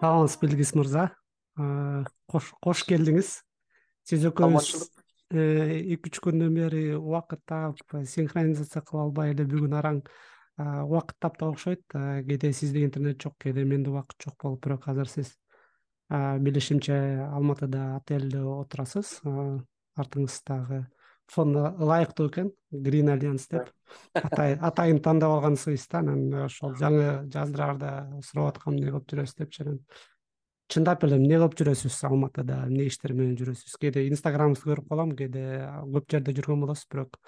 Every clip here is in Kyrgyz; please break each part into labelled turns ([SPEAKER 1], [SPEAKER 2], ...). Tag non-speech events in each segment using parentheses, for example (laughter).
[SPEAKER 1] саламатсызбы илгиз мырза кош келдиңиз. Сиз экөөбүз э, эки үч күндөн бери убакыт таап синхронизация кыла албай эле бүгүн араң убакыт таптык окшойт. Кээде сизде интернет жок кээде менде убакыт жок болуп бирок азыр сиз. Билишимче алматыда отельде отурасыз. Артыңыздагы ылайыктуу экен. Грин альянс деп. Атайын тандап алгансыз да. Анан ошол жаңы жаздыраарда сурап аткам эмне кылып жүрөсүз депчи анан чындап эле эмне кылып жүрөсүз алматыда эмне иштер менен жүрөсүз кээде инстаграмыңызды көрүп калам кээде көп жерде жүргөн болосуз бирок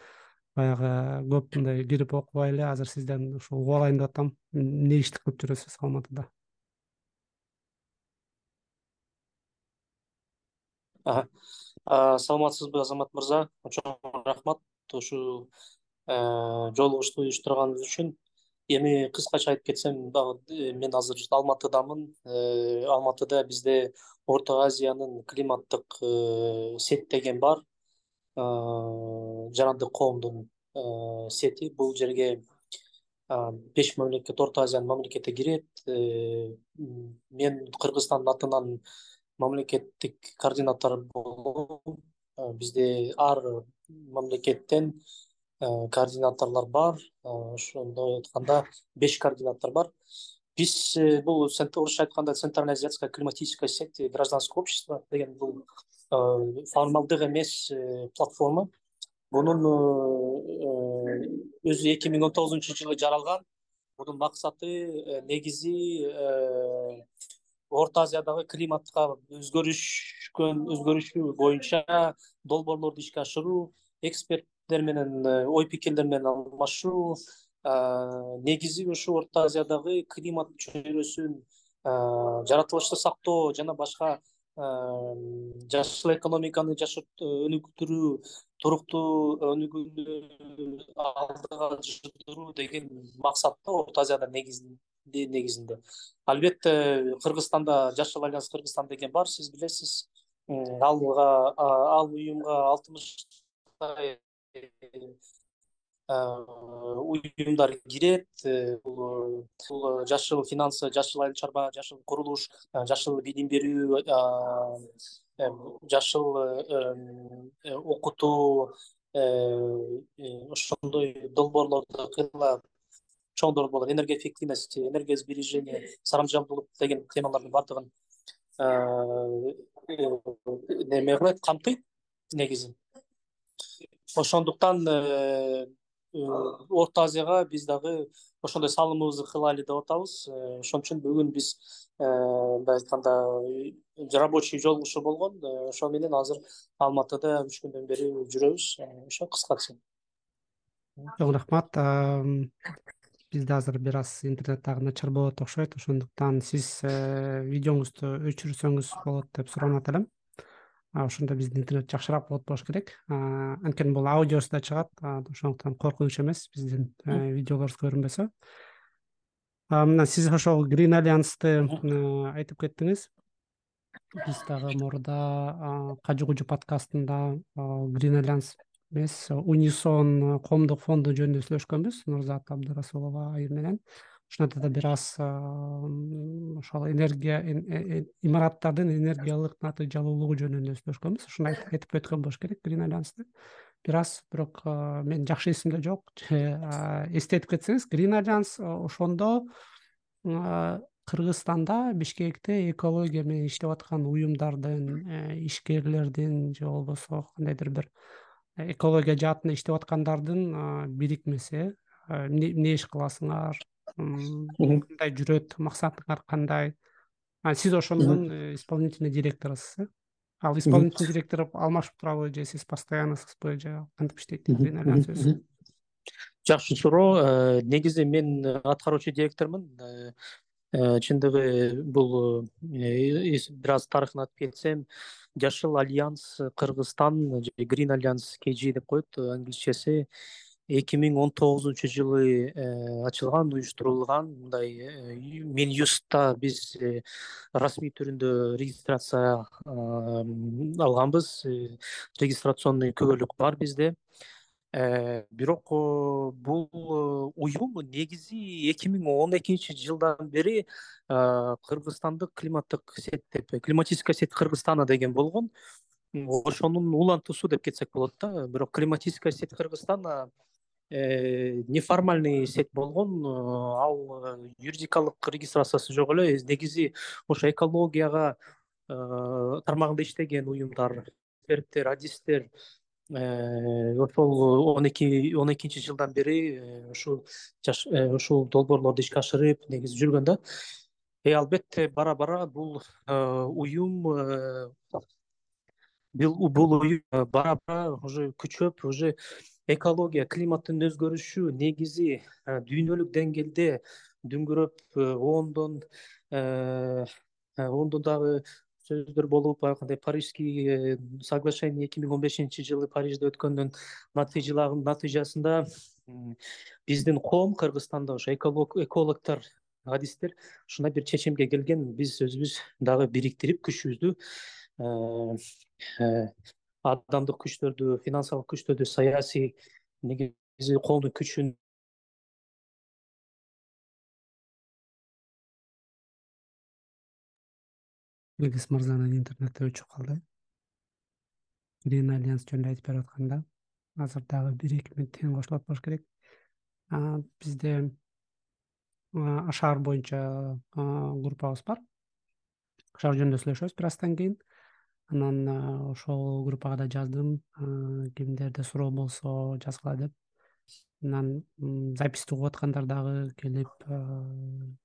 [SPEAKER 1] баягы көп мындай кирип окубай эле азыр сизден ушул угуп алайын деп атам эмне ишти кылып жүрөсүз алматыда
[SPEAKER 2] саламатсызбы азамат мырза? Чоң рахмат. Ушул э, жолугушууну уюштурганыңыз үчүн. Эми кыскача айтып кетсем э, мен азыр алматыдамын. Э, алматыда бизде орто азиянын климаттык сет деген бар. Жарандык коомдун сети. Бул жерге беш мамлекет орто азиянын мамлекети кирет. Мен кыргызстандын атынан мамлекеттик координатор болом бизде ар мамлекеттен координаторлор бар. Ошондой айтканда беш координатор бар. Биз э, бул орусча айтканда центрально азиатская климатическая сеть гражданское общество деген бул формалдык эмес э, платформа. Бунун э, өзү эки миң он тогузунчу жылы жаралган. Мунун максаты негизи орто азиядагы климатка өзгөрүшкөн өзгөрүшү боюнча долбоорлорду ишке ашыруу эксперттер менен э, ой пикирлер менен алмашуу негизи ушу орто азиядагы климат чөйрөсүн жаратылышты сактоо жана башка жашыл экономиканы өнүктүрүү туруктуу өнүгүүнү алдыга жылдыруу деген максатта орто азияда негизинде негизинде. Албетте кыргызстанда жашыл альянс кыргызстан деген бар сиз билесиз. Алга ал уюмга алтымыштай уюмдар кирет бул жашыл финансы жашыл айыл чарба жашыл курулуш жашыл билим берүү жашыл окутуу ошондой долбоорлорду чоң энергия эффективности энергия сбережения сарамжалдуулук деген темалардын баардыгын неме кылат камтыйт негизи ошондуктан орто азияга биз дагы ошондой салымыбызды кылайлы деп атабыз ошон үчүн бүгүн биз мындай айтканда рабочий жолугушуу болгон ошол менен азыр алматыда үч күндөн бери жүрөбүз ошо кыскача
[SPEAKER 1] чоң рахмат бизде азыр бир аз интернет дагы начар болот окшойт. Ошондуктан сиз э, видеоңузду өчүрсөңүз болот деп суранат элем ошондо биздин интернет жакшыраак болот болуш керек. Анткени бул аудиосу да чыгат. Ошондуктан коркунуч эмес биздин э, видеолорубуз көрүнбөсө. Мына сиз ошол грин альянсты айтып кеттиңиз. Биз дагы мурда кажы кужу подкастында грин альянс эмес унисон коомдук фонду жөнүндө сүйлөшкөнбүз. Нурзат абдырасулова айым менен. Ошондо да бир аз ошол энергия э, э, имараттардын энергиялык натыйжалуулугу жөнүндө сүйлөшкөнбүз. Ошону айтып өткөн болуш керек грин альянсты бир аз бирок менин жакшы эсимде жок. Эстетип кетсеңиз грин альянс ошондо кыргызстанда бишкекте экология менен иштеп аткан уюмдардын э, ишкерлердин же болбосо кандайдыр бир экология жаатында иштеп аткандардын бирикмеси. Эмне иш кыласыңар? Кандай жүрөт максатыңар кандай? Сиз ошондун э, исполнительный директорусуз э ал исполнительный директор алмашып турабы же сиз постоянныйсызбы же кантип иштейт өзү?
[SPEAKER 2] Жакшы суроо. Э, негизи мен аткаруучу директормун. Э, чындыгы бул бир аз тарыхын айтып кетсем жашыл альянс кыргызстан же грин альянс kg деп коет англисчеси эки миң он тогузунчу жылы э, ачылган уюштурулган. Мындай э, мин юстта биз э, расмий түрүндө регистрация алганбыз. Регистрационный күбөлүк бар бизде бирок бул уюм негизи эки миң он экинчи жылдан бери кыргызстандык климаттык сеть деп климатическая сеть кыргызстана деген болгон. Ошонун улантуусу деп кетсек болот да. Бирок климатическая сеть кыргызстана э, неформальный сеть болгон ал юридикалык регистрациясы жок эле. Негизи ошо экологияга тармагында иштеген уюмдар эксперттер адистер Э, ошол он эки он экинчи жылдан бери э, ушул ушул долбоорлорду ишке ашырып негизи жүргөн да. И албетте бара бара бул э, уюм бул уюм бара бара уже күчөп уже экология климаттын өзгөрүшү негизи дүйнөлүк деңгээлде дүңгүрөп ондон ондон дагы сөздөр болуп баягындай парижский э, соглашение эки миң он бешинчи жылы парижде өткөндүн натыйжасында биздин коом кыргызстанда ошо экологдор адистер ушундай бир чечимге келген. Биз өзүбүз дагы бириктирип күчүбүздү э, э, адамдык күчтөрдү финансылык күчтөрдү саясий негизи коомдун күчүн
[SPEAKER 1] илгиз мырзанын интернети өчүп калды. Грин альянс жөнүндө айтып берип атканда азыр дагы бир эки мүнөт тең кошулот болуш керек. Бизде шаар боюнча группабыз бар. Шаар жөнүндө сүйлөшөбүз бир аздан кийин. Анан ошол группага да жаздым. Кимдерде суроо болсо жазгыла деп. Анан записьти угуп аткандар дагы келип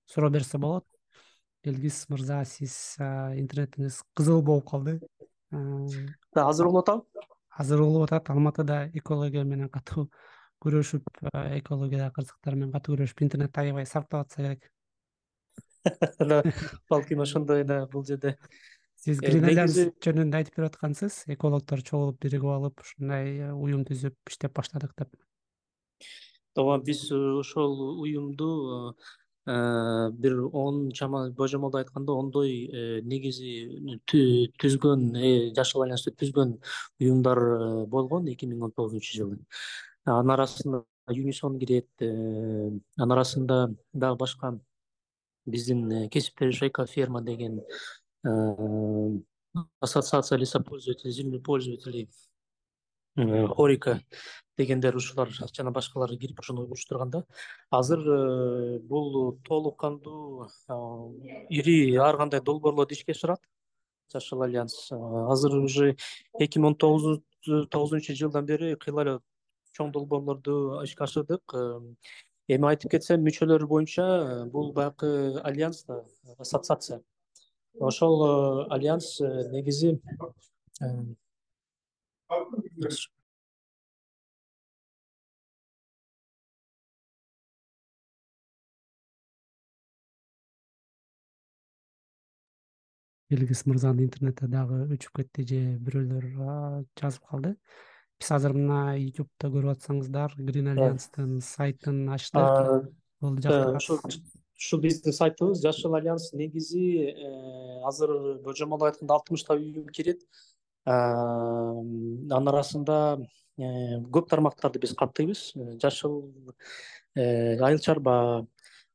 [SPEAKER 1] суроо берсе болот элгиз мырза сиз интернетиңиз кызыл болуп калды.
[SPEAKER 2] Азыр болуп атабы
[SPEAKER 1] азыр болуп атат. Алматыда экология менен катуу күрөшүп экологияга кырсыктар менен катуу күрөшүп интернет аябай сарптап атса керек.
[SPEAKER 2] Балким ошондой да бул жерде.
[SPEAKER 1] Сиз э, грин альянс жөнүндө айтып берип аткансыз экологдор чогулуп биригип алып ушундай э, уюм түзүп иштеп баштадык деп.
[SPEAKER 2] Ооба биз ошол уюмду бир он чама божомолдо айтканда ондой э, негизи түзгөн э, жашыл альянсты түзгөн уюмдар болгон эки миң он тогузунчу жылы анын арасында юнисон кирет анын арасында дагы башка биздин кесиптеш экоферма деген ассоциация лесопользователей землепользователей хорика дегендер ушулар жана башкалар кирип ошону уюштурган да азыр э, бул толук кандуу ири ар кандай долбоорлорду ишке ашырат жашыл альянс азыр уже эки миң он тогузунчу жылдан бери кыйла эле чоң долбоорлорду ишке ашырдык. Э, эми айтып кетсем мүчөлөр боюнча э, бул баягы альянс да ассоциация. Ошол альянс негизи
[SPEAKER 1] илгиз мырзанын интернети дагы өчүп кетти же бирөөлөр жазып калды. Биз азыр мына ютубта көрүп атсаңыздар грин альянстын сайтын ачтык. болду
[SPEAKER 2] жакшы ушул биздин сайтыбыз жашыл альянс негизи э, азыр божомолдоп айтканда алтымыштай уюм кирет анын арасында э, көп тармактарды биз каттыйбыз. Жашыл э, айыл чарба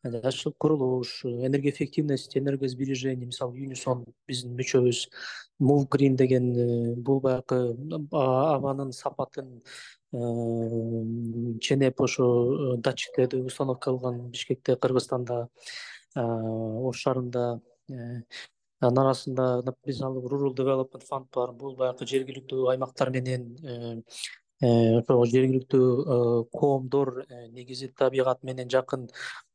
[SPEAKER 2] жашыл курулуш энергоэффективность энергосбережение мисалы юнисон биздин мүчөбүз мув грин деген э, бул баягы абанын сапатын э, ченеп ошо э, датчиктерди установка кылган бишкекте кыргызстанда ош шаарында анын арасында мисалы rural development fund бар. Бул баягы жергиликтүү аймактар менен ошо жергиликтүү коомдор негизи табигат менен жакын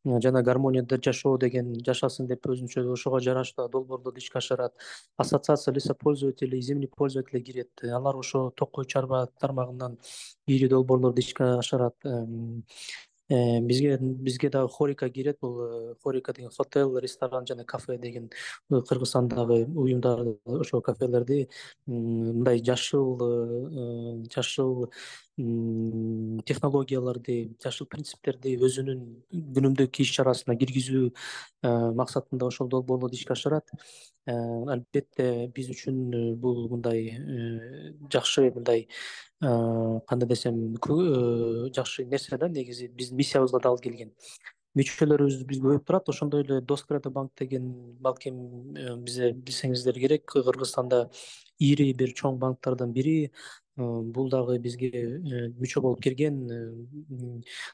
[SPEAKER 2] жана гармонияда жашоо деген жашасын деп өзүнчө ошого жараштуу долбоорлорду ишке ашырат ассоциация лесопользователей землепользователей кирет. Алар ошо токой чарба тармагынан ири долбоорлорду ишке ашырат э, бизге бизге дагы хорика кирет бул э, хорика деген хотел ресторан жана кафе деген э, кыргызстандагы уюмдар ошол кафелерди мындай жашыл жашыл технологияларды жашыл принциптерди өзүнүн күнүмдүк иш чарасына киргизүү максатында ошол долбоорлорду ишке ашырат. Албетте биз үчүн бул мындай жакшы мындай кандай десем жакшы нерсе да негизи биздин миссиябызга дагы келген. Мүчөлөрүбүз бизге көбөйүп турат ошондой эле доскредо банк деген балким э, бизе билсеңиздер керек. Кыргызстанда ири бир чоң банктардан бири э, бул дагы бизге э, мүчө болуп кирген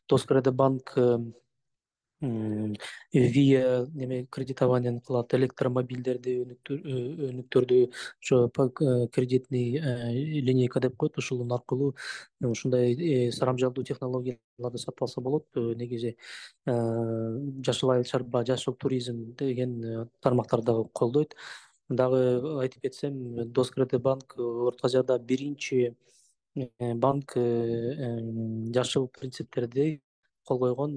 [SPEAKER 2] доскредо банк виа неме кредитованияны кылат электромобилдерди өнүктүрдү ошо кредитный линейка деп коет ушунун аркылуу ушундай сарамжалдуу технологияларды сатып алса болот негизи жашыл айыл чарба жашыл туризм деген тармактарды дагы колдойт. Дагы айтып кетсем доскредо банк орто азияда биринчи банк жашыл принциптерди кол койгон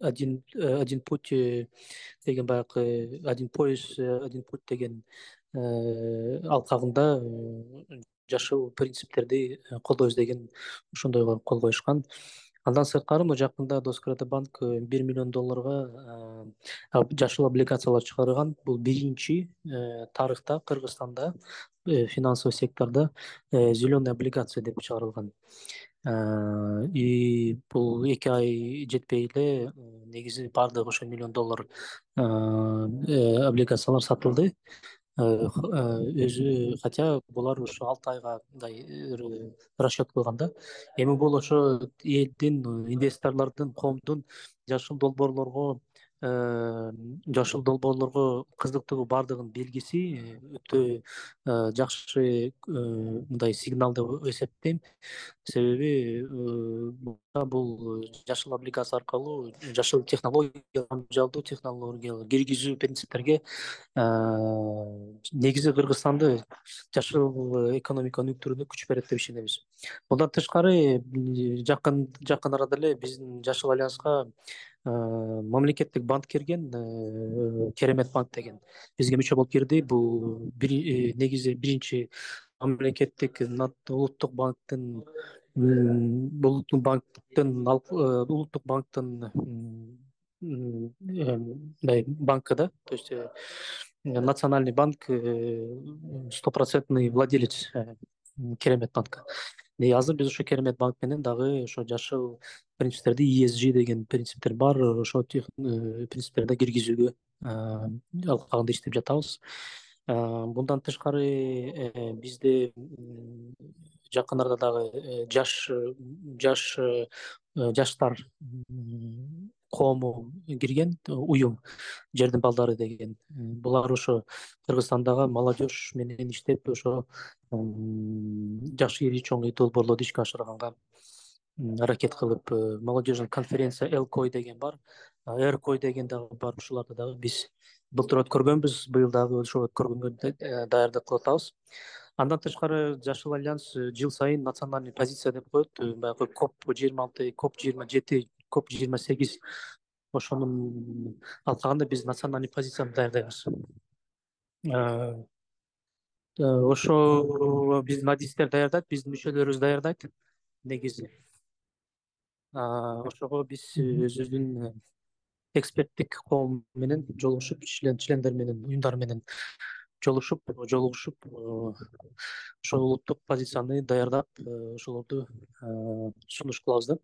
[SPEAKER 2] один один путь деген баягы один пояс один путь деген алкагында жашыл принциптерди колдойбуз деген ошондойго кол коюшкан. Андан сырткары мына жакында доскредо банк бир миллион долларга жашыл облигациялар чыгарган. Бул биринчи тарыхта кыргызстанда финансовый сектордо зеленый облигация деп чыгарылган и бул эки ай жетпей эле негизи баардыгы ошо миллион доллар облигациялар сатылды. Өзү хотя булар ушу алты айга мындай расчет кылган да. Эми бул ошо элдин инвесторлордун коомдун жашыл долбоорлорго жашыл долбоорлорго кызыктыгы баардыгынын белгиси өтө жакшы мындай сигнал деп эсептейм. Себеби бул жашыл облигация аркылуу жашыл технология технологиялар киргизүү принциптерге негизи кыргызстанды жашыл экономика өнүктүрүүнө күч берет деп ишенебиз. Мындан тышкары жакын жакын арада эле биздин жашыл альянска мамлекеттик банк кирген керемет банк деген. Бизге мүчө болуп кирди. Бул негизи биринчи мамлекеттик улуттук банктын улуттук банктын улуттук банктын мындай банкы да. То есть национальный банк стопроцентный владелец керемет банка азыр биз ошо керемет банк менен дагы ошо жашыл принциптерди esg деген принциптер бар. Ошол принциптерди киргизүүгө алкагында иштеп жатабыз. Мындан тышкары бизде жакын арада дагы жаш жаш жаштар коому кирген уюм жердин балдары деген. Булар ошо кыргызстандагы молодежь менен иштеп ошо жакшы ири чоң долбоорлорду ишке ашырганга аракет кылып молодежный конференция элкой деген бар. Эркой деген дагы бар ушуларды дагы биз былтыр өткөргөнбүз. Быйыл дагы ошо өткөргөнгө даярдык кылып атабыз андан тышкары жашыл альянс жыл сайын национальный позиция деп коет. Баягы коп жыйырма алты коп жыйырма жети коп жыйырма сегиз ошонун алкагында биз национальный позицияны даярдайбыз ошо биздин адистер даярдайт биздин мүчөлөрүбүз даярдайт. Негизи. Ошого биз өзүбүздүн эксперттик коом менен жолугушуп члендер менен уюмдар менен жолугушуп жолугушуп ошол улуттук позицияны даярдап ошолорду сунуш кылабыз да.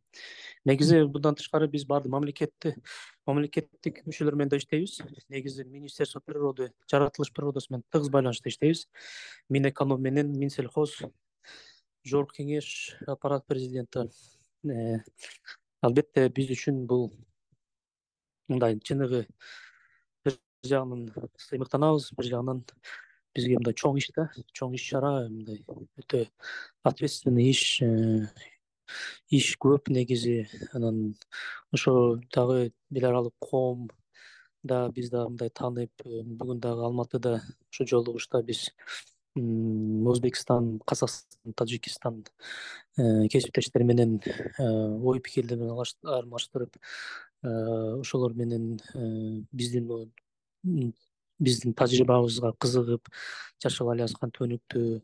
[SPEAKER 2] Негизи мындан тышкары биз баардык мамлекетти мамлекеттик мүчөлөр менен да иштейбиз. Негизи министерство природы жаратылыш природасы менен тыгыз байланышта иштейбиз. Мин эконом менен мин сельхоз жогорку кеңеш аппарат президенти албетте биз үчүн бул мындай чыныгы жагынан сыймыктанабыз. Бир жагынан бизге мындай чоң иш да. Чоң иш чара мындай өтө ответственный иш э, иш көп негизи. Анан ошо дагы эл аралык коом да биз дагы мындай тааныйп э, бүгүн дагы алматыда ушу жолугушта биз өзбекстан казакстан таджикистан э, кесиптештер менен ой пикирлер алмаштырып ошолор менен биздин биздин тажрыйбабызга кызыгып жашыл альянс кантип өнүктү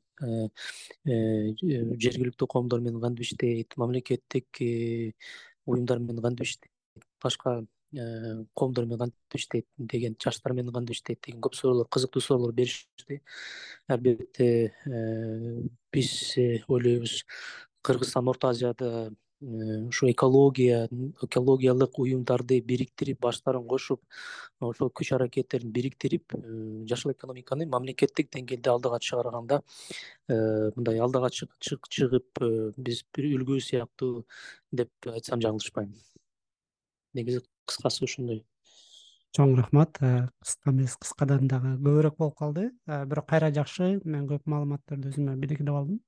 [SPEAKER 2] жергиликтүү коомдор менен кантип иштейт мамлекеттик уюмдар менен кантип иштейт башка коомдор менен кантип иштейт деген жаштар менен кантип иштейт деген көп суроолор кызыктуу суроолор беришти. Албетте биз ойлойбуз кыргызстан орто азияда ушу экология экологиялык уюмдарды бириктирип баштарын кошуп ошол күч аракеттерин бириктирип жашыл экономиканы мамлекеттик деңгээлде алдыга чыгарганда мындай алдыга чыгып биз бир үлгү сыяктуу деп айтсам жаңылышпайм. Негизи кыскасы ушундай.
[SPEAKER 1] Чоң рахмат. Кыска эмес кыскадан дагы көбүрөөк болуп калды. Бирок кайра жакшы. Мен көп маалыматтарды өзүмө белгилеп алдым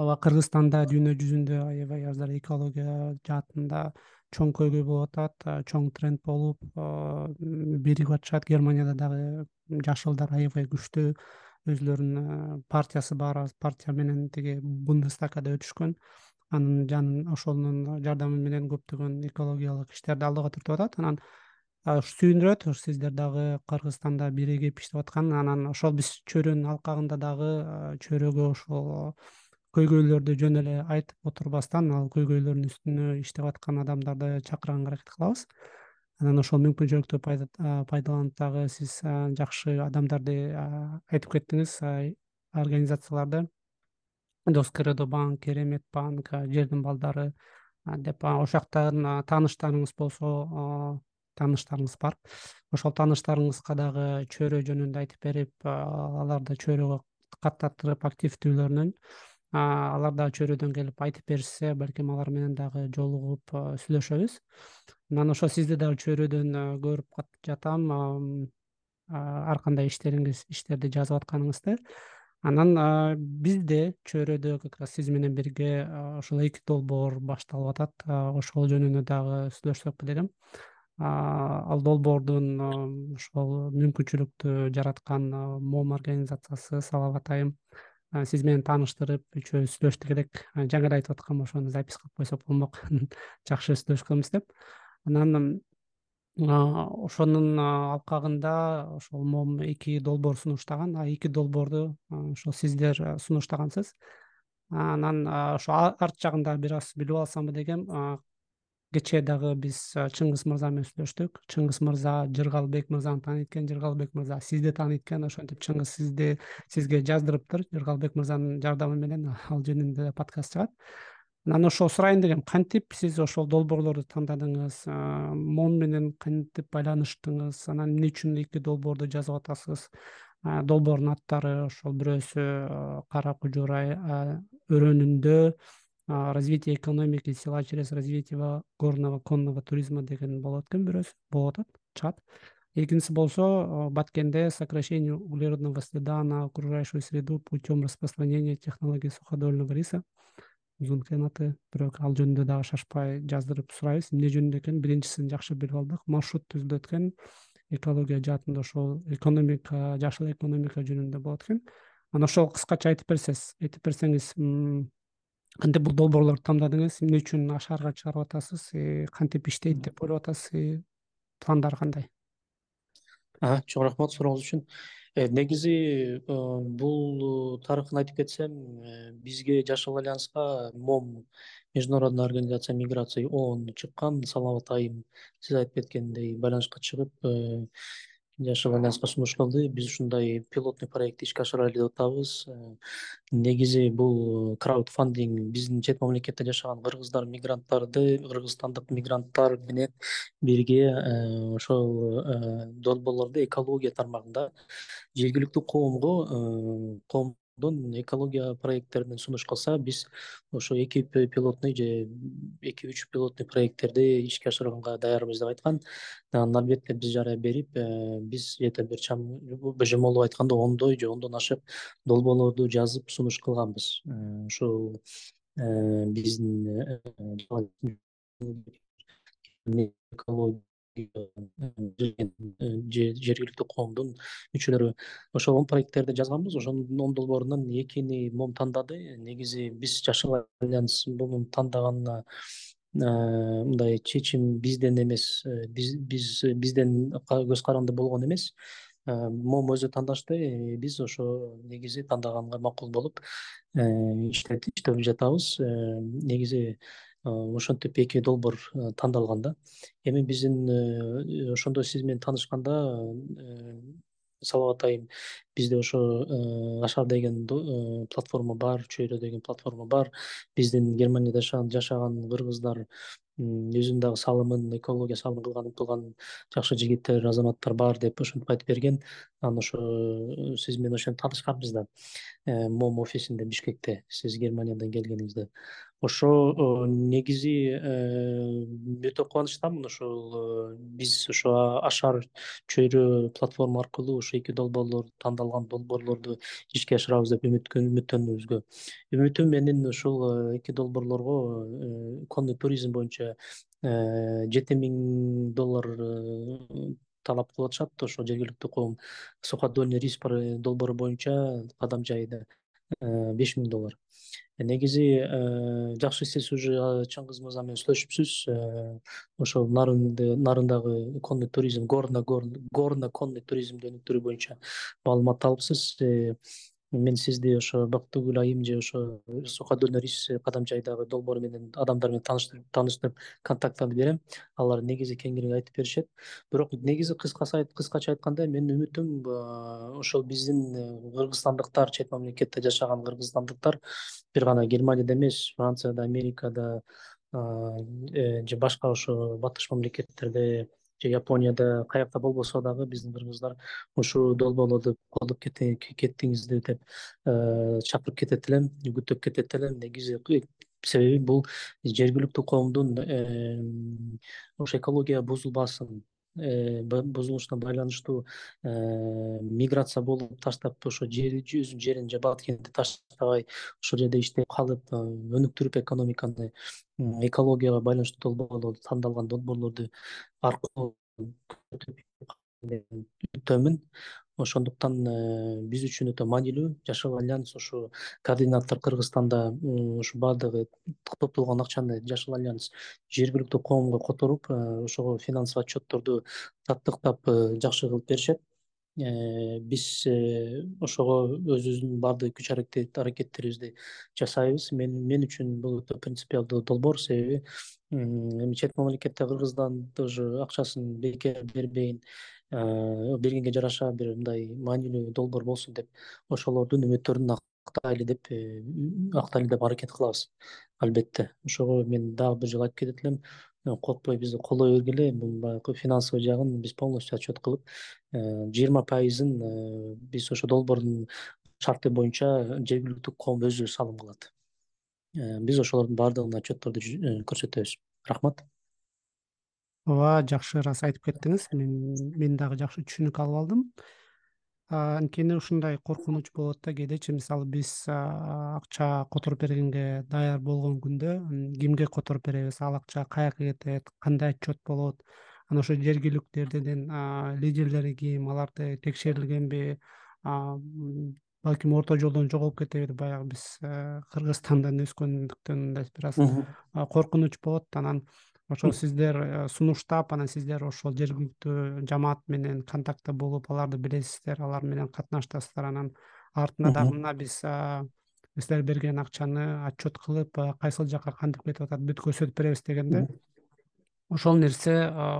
[SPEAKER 1] ооба кыргызстанда дүйнө жүзүндө аябай азыр экология жаатында чоң көйгөй болуп атат чоң тренд болуп биригип атышат. Германияда дагы жашылдар аябай күчтүү өзүлөрүнүн партиясы бар партия менен тиги бундестагда өтүшкөн. Анын жанын ошонун жардамы менен көптөгөн экологиялык иштерди алдыга түртүп атат. Анан сүйүндүрөт сиздер дагы кыргызстанда биригип иштеп аткан. Анан ошол биз чөйрөнүн алкагында дагы чөйрөгө ошол көйгөйлөрдү жөн эле айтып отурбастан ал көйгөйлөрдүн үстүнө иштеп аткан адамдарды чакырганга аракет кылабыз. Анан ошол мүмкүнчүлүктү пайдаланып дагы сиз жакшы адамдарды айтып кеттиңиз. Организацияларды дос кредо банк керемет банк жердин балдары деп ошол жактан тааныштарыңыз болсо тааныштарыңыз бар. Ошол тааныштарыңызга дагы чөйрө жөнүндө айтып берип аларды чөйрөгө каттандырып активдүүлөрүнөн алар дагы чөйрөдөн келип айтып беришсе балким алар менен дагы жолугуп сүйлөшөбүз. Анан ошо сизди дагы чөйрөдөн көрүп жатам ар кандай иштериңиз иштерди жазып атканыңызды. Анан бизде чөйрөдө как раз сиз менен бирге ошол эки долбоор башталып атат. Ошол жөнүндө дагы сүйлөшсөк деп элем ал долбоордун ошол мүмкүнчүлүктү жараткан мом организациясы салават айым сиз менен тааныштырып үчөөбүз сүйлөштүк элек жаңы эле айтып аткам ошону запись кылып койсок болмок. (laughs) Жакшы сүйлөшкөнбүз деп. Анан ошонун алкагында ошол мом эки долбоор сунуштаган эки долбоорду ошол сиздер сунуштагансыз. Анан ошо арт жагын дагы бир аз билип алсамбы дегем кечээ дагы биз чыңгыз мырза менен сүйлөштүк. Чыңгыз мырза жыргалбек мырзаны тааныйт экен жыргалбек мырза сизди тааныйт экен ошентип чыңгыз сизди сизге жаздырыптыр. Жыргалбек мырзанын жардамы менен ал жөнүндө подкаст чыгат. Анан ошо сурайын дегем кантип? Сиз ошол долбоорлорду тандадыңыз мом менен кантип байланыштыңыз? Анан эмне үчүн эки долбоорду жазып атасыз? Долбоордун аттары ошол бирөөсү кара кужур өрөөнүндө развитие экономики села через развитие горного конного туризма деген болот экен бирөөсү болуп атат чыгат экинчиси болсо баткенде сокращение углеродного следа на окружающую среду путем распространения технологии суходольного риса. Узун экен аты бирок ал жөнүндө дагы шашпай жаздырып сурайбыз. Эмне жөнүндө экенин биринчисин жакшы билип алдык. Маршрут түзүлөт экен. Экология жаатында ошол экономика жашыл экономика жөнүндө болот экен. Анан ошол кыскача айтып берсеңиз айтып берсеңиз кантип бул долбоорлорду тандадыңыз эмне үчүн шаарга чыгарып атасыз? Кантип иштейт деп ойлоп атасыз? Пландары кандай?
[SPEAKER 2] Чоң рахмат сурооңуз үчүн. Э, негизи э, бул тарыхын айтып кетсем э, бизге жашыл альянска мом международная организация миграции оон чыккан салават айым сиз айтып кеткендей байланышка чыгып жашыл альянска сунуш кылды. Биз ушундай пилотный проектти ишке ашырайлы деп атабыз. Э, негизи бул краудфандинг биздин чет мамлекетте жашаган кыргыздар мигранттарды кыргызстандык мигранттар менен бирге э, ошол э, долбоорлорду экология тармагында жергиликтүү коомго коом экология проекттерин сунуш кылса биз ошо эки пилотный же эки үч пилотный проекттерди ишке ашырганга даярбыз деп айткан. Анан албетте биз жарыя берип э, биз где то бир божомолдоп айтканда ондой же ондон ашык долбоорлорду жазып сунуш кылганбыз. Э, ушул э, биздин экология жергиликтүү коомдун мүчөлөрү. Ошол он проекттерди жазганбыз. Ошонун он долбоорунан экини мом тандады? Негизи биз жашыл альянс муну тандаганына мындай чечим бизден эмес биз биз бизден көз каранды болгон эмес. Момо өзү тандашты биз ошо негизи тандаганга макул болуп иштеп жатабыз. Негизи ошентип эки долбоор тандалган да. Эми биздин ошондо сиз менен таанышканда салават айым бизде ошо ашар деген платформа бар чөйрө деген платформа бар. Биздин германияда жашаган кыргыздар өзүнүн дагы салымын экология салымын кылган кылган жакшы жигиттер азаматтар бар деп ошентип айтып берген. Анан ошо сиз менен ошентип таанышканбыз да. Мом офисинде бишкекте сиз германиядан келгениңизде ошо негизи өтө кубанычтамын. Ошол биз ошо ашар чөйрө платформа аркылуу ошо эки долбоорлор тандалган долбоорлорду ишке ашырабыз деп үмүттөнүүбүзгө үмүтүм менин ушул эки долбоорлорго конный туризм боюнча жети миң доллар талап кылып атышат ошо жергиликтүү коом. Суходольный рис долбоору боюнча кадам жайда беш миң доллар негизи жакшы сиз уже чыңгыз мырза менен сүйлөшүпсүз. Ошол нарындагы конный туризм горно горно конный туризмди өнүктүрүү боюнча маалымат алыпсыз мен сизди ошо бактыгүл айым же ошо суходольный рис кадам жайдагы долбоору менен адамдар менен тааныштырып контакттарды берем. Алар негизи кеңири айтып беришет. Бирок негизи кыскача айтканда менин үмүтүм ошол биздин кыргызстандыктар чет мамлекетте жашаган кыргызстандыктар бир гана германияда эмес францияда америкада же башка ошо батыш мамлекеттерде же японияда каякта болбосо дагы биздин кыргыздар ушул долбоорлорду колдоп кетиңиздер деп чакырып кетет элем үгүттөп кетет элем. Негизи себеби бул жергиликтүү коомдун ошо экология бузулбасын бузулушуна байланыштуу миграция болуп таштап ошо өзүнүн жерин жабат кентти таштабай ошол жерде иштеп калып өнүктүрүп экономиканы экологияга байланыштуу долбоорлорду тандалган долбоорлорду аркылуу үмүттөмүн ошондуктан биз үчүн өтө маанилүү жашыл альянс ушу координатор кыргызстанда ушу баардыгы топтолгон акчаны жашыл альянс жергиликтүү коомго которуп ошого финансовый отчетторду таттыктап жакшы кылып беришет. Биз ошого өзүбүздүн баардык күч аракеттерибизди жасайбыз. Мен үчүн бул өтө принципиалдуу долбоор. Себеби эми чет мамлекетте кыргыздан тоже акчасын бекер бербейин бергенге жараша бир мындай маанилүү долбоор болсун деп ошолордун үмүттөрүн актайлы деп актайлы деп аракет кылабыз албетте. Ошого мен дагы бир жолу айтып кетет элем. Коркпой бизди колдой бергиле бул баягы финансовый жагын биз полностью отчет кылып жыйырма пайызын биз ошо долбоордун шарты боюнча жергиликтүү коом өзү салым кылат. Биз ошолордун баардыгына отчетторду көрсөтөбүз. Рахмат
[SPEAKER 1] ооба жакшы ырас айтып кеттиңиз. Мен мен дагы жакшы түшүнүк алып алдым. Анткени ушундай коркунуч болот да кээдечи. Мисалы биз акча которуп бергенге даяр болгон күндө кимге которуп беребиз? Ал акча каяка кетет? Кандай отчет болот? Анан ошо жергиликтүү элдердин лидерлери ким? Аларды текшерилгенби? Балким орто жолдон жоголуп кетеби баягы биз кыргызстандан өскөндүктөн мындай бир аз коркунуч болот. Анан ошол сиздер э, сунуштап анан сиздер ошол жергиликтүү жамаат менен контактта болуп аларды билесиздер алар менен катнаштасыздар анан. Артында дагы мына биз силер берген акчаны отчет кылып кайсыл жака кантип кетип атат бүт көрсөтүп беребиз дегенде. Ошол нерсе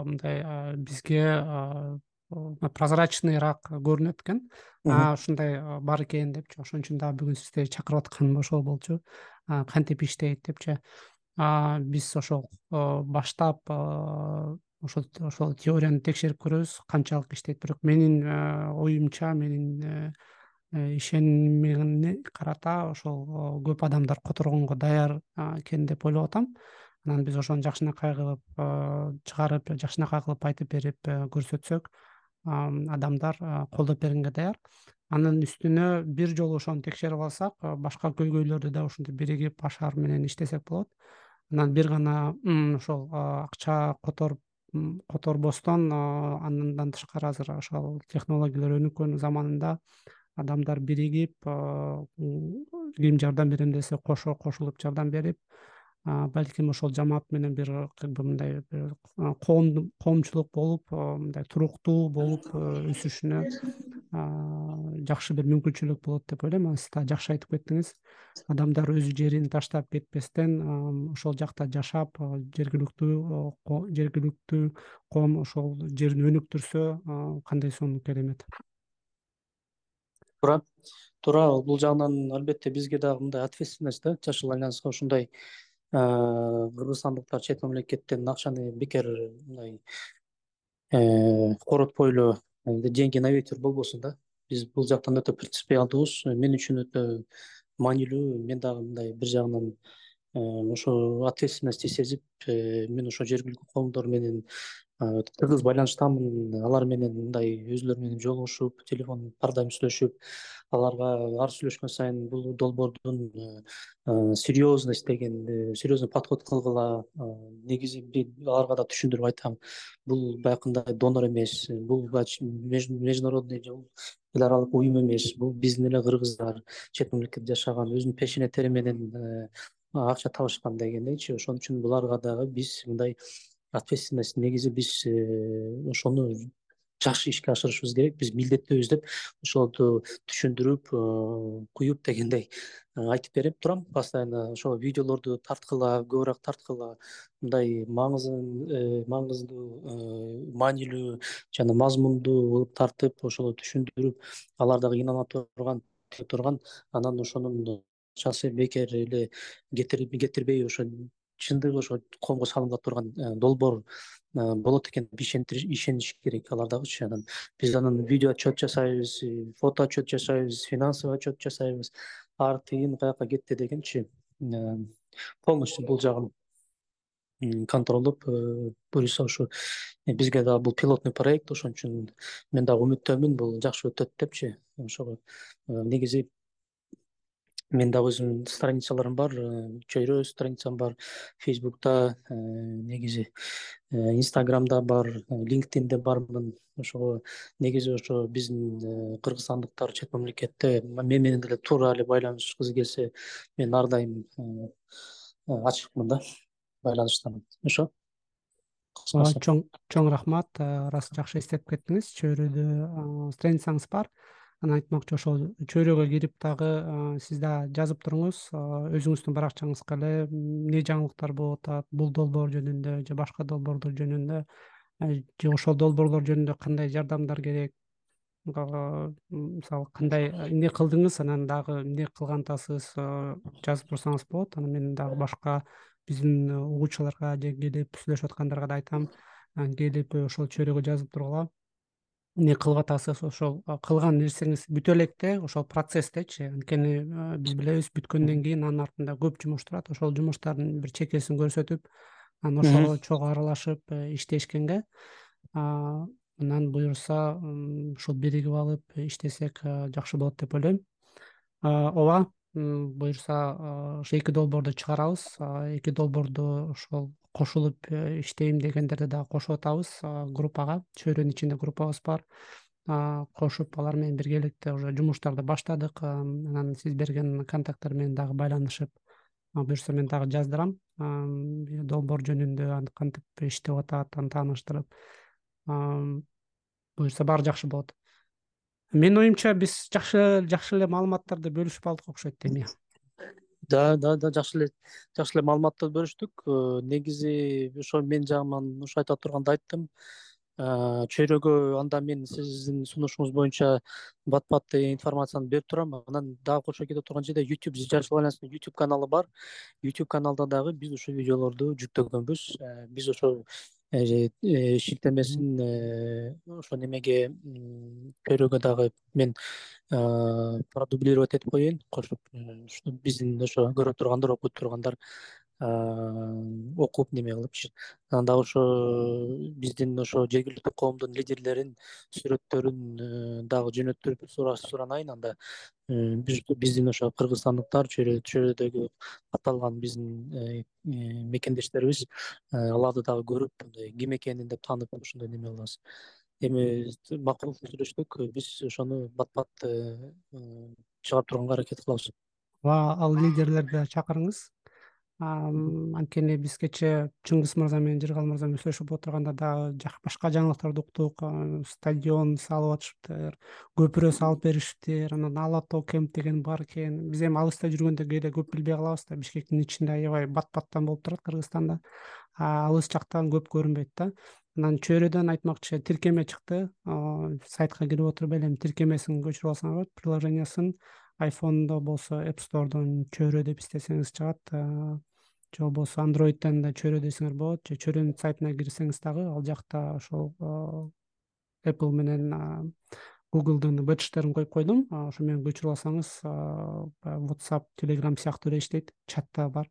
[SPEAKER 1] мындай бизге прозрачныйраак көрүнөт экен ушундай бар экен депчи. Ошон үчүн дагы бүгүн сизди чакырып атканым ошол болчу. Кантип иштейт депчи биз ошол баштап ошол ошол теорияны текшерип көрөбүз. Канчалык иштейт. Бирок менин оюмча менин э, э, ишенимине карата ошол көп адамдар которгонго даяр экен деп ойлоп атам. Анан биз ошону жакшынакай кылып чыгарып жакшынакай кылып айтып берип э, көрсөтсөк адамдар колдоп бергенге даяр. Анын үстүнө бир жолу ошону текшерип алсак башка көйгөйлөрдү да ушинтип биригип ашар менен иштесек болот анан бир гана ошол акча которуп которбостон андан тышкары азыр ошол технологиялар өнүккөн заманында адамдар биригип ким жардам берем десе кошо кошулуп жардам берип балким ошол жамаат менен бир как бы мындай коом коомчулук болуп мындай туруктуу болуп өсүшүнө жакшы бир мүмкүнчүлүк болот деп ойлойм. Анан сиз дагы жакшы айтып кеттиңиз. Адамдар өз жерин таштап кетпестен ошол жакта жашап жергиликтүү жергиликтүү коом ошол жерин өнүктүрсө кандай сонун керемет?
[SPEAKER 2] Туура туура бул жагынан албетте бизге дагы мындай ответственность да жашыл альянска ушундай кыргызстандыктар чет мамлекеттен акчаны бекер мындай э, коротпой эле деньги на ветер болбосун да. Биз бул жактан өтө принципиалдуубуз мен үчүн өтө маанилүү. Мен дагы мындай бир жагынан э, ошо ответственностьти сезип э, мен ошо жергиликтүү коомдор менен тыгыз байланыштамын алар менен мындай өзүлөрү менен жолугушуп телефон ар дайым сүйлөшүп аларга ар сүйлөшкөн сайын бул долбоордун э, э, серьезность деген э, серьезный подход кылгыла негизи аларга да түшүндүрүп айтам. Бул баягындай донор эмес бул международный эл аралык уюм эмес бул биздин эле кыргыздар чет мамлекетте жашаган өзүнүн пешене тери менен акча табышкан дегендейчи ошон үчүн буларга дагы биз мындай ответственность. Негизи биз ошону жакшы ишке ашырышыбыз керек. Биз милдеттүүбүз деп ошолорду түшүндүрүп э, куюп дегендей э, айтып берип турам. Постоянно ошол видеолорду тарткыла көбүрөөк тарткыла. Мындай маңызын маңыздуу маанилүү жана мазмундуу кылып тартып ошоло түшүндүрүп алар дагы ыйнала турган турган анан ошонун акчасы бекер эле кетирбей ошо чындыгы ошо коомго салынгыла турган э, долбоор Э, болот экен ишениш керек. Алар дагычы анан биз анан видео отчет жасайбыз э, фото отчет жасайбыз финансовый отчет жасайбыз. Ар тыйын каяка кетти дегенчи полностью бул жагын контролдоп буюрса ушу бизге дагы бул пилотный проект ошон үчүн мен дагы үмүттөмүн бул жакшы өтөт депчи. Ошого негизи мен дагы өзүмдүн страницаларым бар чөйрө страницам бар фейсбукта негизи Э, инстаграмда бар линкдинде бармын. Ошого негизи ошо биздин э, кыргызстандыктар чет мамлекетте мен менен деле туура эле байланышкысы келсе мен ар дайым э, ачыкмын да байланыштамын ошо?
[SPEAKER 1] Кыскасы. чоң чоң рахмат. Ырас жакшы эстетип кеттиңиз. Чөйрөдө страницаңыз бар анан айтмакчы ошол чөйрөгө кирип дагы сиз дагы жазып туруңуз. Өзүңүздүн баракчаңызга эле эмне жаңылыктар болуп атат? Бул долбоор жөнүндө же башка долбоорлор жөнүндө же ошол долбоорлор жөнүндө кандай жардамдар керек? Мисалы кандай эмне кылдыңыз? Анан дагы эмне кылган атасыз жазып турсаңыз болот. Анан мен дагы башка биздин угуучуларга же келип сүйлөшүп аткандарга да айтам. Келип ошол чөйрөгө жазып тургула эмне кылып атасыз ошол кылган нерсеңиз бүтө электе ошол процесстечи. Анткени биз билебиз бүткөндөн кийин анын артында көп жумуш турат. Ошол жумуштардын бир чекесин көрсөтүп анан ошого чогуу аралашып э, иштешкенге анан буюрса ушул биригип алып иштесек жакшы болот деп ойлойм. Ооба буюрса ошо эки долбоорду чыгарабыз эки долбоорду ошол кошулуп э, иштейм дегендерди дагы кошуп атабыз группага чөйрөнүн ичинде группабыз бар. Кошуп алар менен биргеликте уже жумуштарды баштадык анан сиз берген контакттар менен дагы байланышып буюрса мен дагы жаздырам. Долбоор жөнүндө кантип иштеп атат аны тааныштырып. Буюрса баары жакшы болот менин оюмча биз жакшы жакшы эле маалыматтарды бөлүшүп алдык окшойт эми.
[SPEAKER 2] Да да да жакшы эле жакшы эле маалыматтарды бөлүштүк. Э, негизи ошо менин жагыман ошо айта турганды айттым. Э, чөйрөгө анда мен сиздин сунушуңуз боюнча бат бат информацияны берип турам. Анан дагы кошо кетип турган жерде youtube жашыл альянстын youtube каналы бар. Youtube каналда дагы биз ушул видеолорду жүктөгөнбүз. Э, биз ошо шилтемесин ошо немеге чөйрөгө дагы мен продублировать этип коеюн кошуп биздин ошо көрүп тургандар окуй тургандар окуп неме кылыпчы анан дагы ошо биздин ошо жергиликтүү коомдун лидерлерин сүрөттөрүн дагы жөнөттүрүп суранайын. Анда биздин ошо кыргызстандыктар чөйрөдөгү катталган биздин э, э, мекендештерибиз аларды дагы көрүп мындай ким экенин деп таанып ошондой неме кылабыз. Эми макул сүйлөштүк биз ошону бат бат э, чыгарып турганга аракет кылабыз.
[SPEAKER 1] Ооба ал лидерлерди чакырыңыз анткени биз кечээ чыңгыз мырза менен жыргал мырза менен сүйлөшүп отурганда дагы башка жаңылыктарды уктук стадион салып атышыптыр көпүрө салып беришиптир анан ала тоо кемп деген бар экен. Биз эми алыста жүргөндө кээде көп билбей калабыз да бишкектин ичинде аябай бат баттан болуп турат кыргызстанда. Алыс жактан көп көрүнбөйт да. Анан чөйрөдөн айтмакчы тиркеме чыкты. Сайтка кирип отуруп эле эми тиркемесин көчүрүп алсаңар болот приложениясын айфондо болсо app storeдон чөйрө деп издесеңиз чыгат же болбосо андроидтен да чөйрө десеңер болот. Же чөйрөнүн сайтына кирсеңиз дагы ал жакта ошол apple менен гуглдун беджтерин коюп койдум. Ошо менен көчүрүп алсаңыз баягы whatsapp telegram сыяктуу эле иштейт. Чат да бар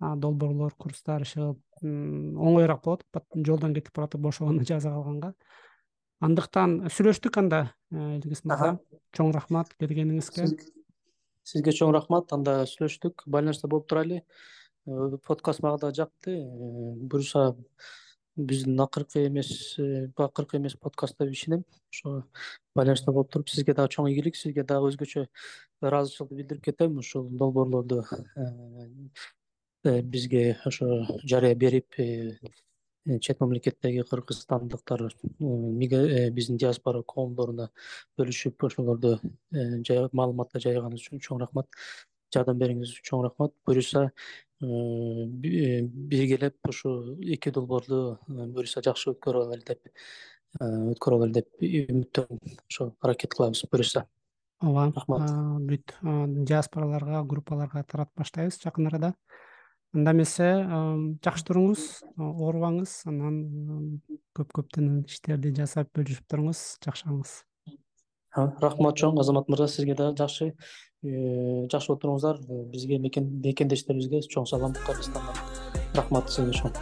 [SPEAKER 1] долбоорлор курстар иши кылып оңоюраак болот. Жолдон кетип баратып бошогондо (laughs) жаза калганга. Андыктан сүйлөштүк анда илгиз мырза. Чоң рахмат келгениңизге.
[SPEAKER 2] Сизге чоң рахмат. Анда сүйлөштүк. Байланышта болуп турайлы Э, подкаст мага да жакты. Э, буюрса биздин акыркы эмес э, акыркы эмес подкаст деп ишенем. Ошо байланышта болуп туруп сизге дагы чоң ийгилик сизге дагы өзгөчө ыраазычылык билдирип кетем. Ушул долбоорлорду бизге ошо жарыя берип чет мамлекеттеги кыргызстандыктар биздин диаспора коомдоруна бөлүшүп ошолорду маалыматты жайганыгыз үчүн чоң рахмат жардам бергениңиз үчүн чоң рахмат. Буюрса Э, э, биргелеп ушул эки долбоорду э, буюрса жакшы өткөрүп алалы деп өткөрүп алалы деп үмүттөнүм ошо аракет кылабыз буюрса
[SPEAKER 1] ооба рахмат. бүт диаспораларга группаларга таратып баштайбыз жакын арада анда эмесе жакшы туруңуз оорубаңыз анан көп көптөн иштерди жасап бөлүшүп туруңуз жакшырыңыз
[SPEAKER 2] рахмат чоң азамат мырза сизге дагы жакшы Э, жакшы болуп туруңуздар бизге мекендештерибизге чоң салам кыргызстандан рахмат сизге чоң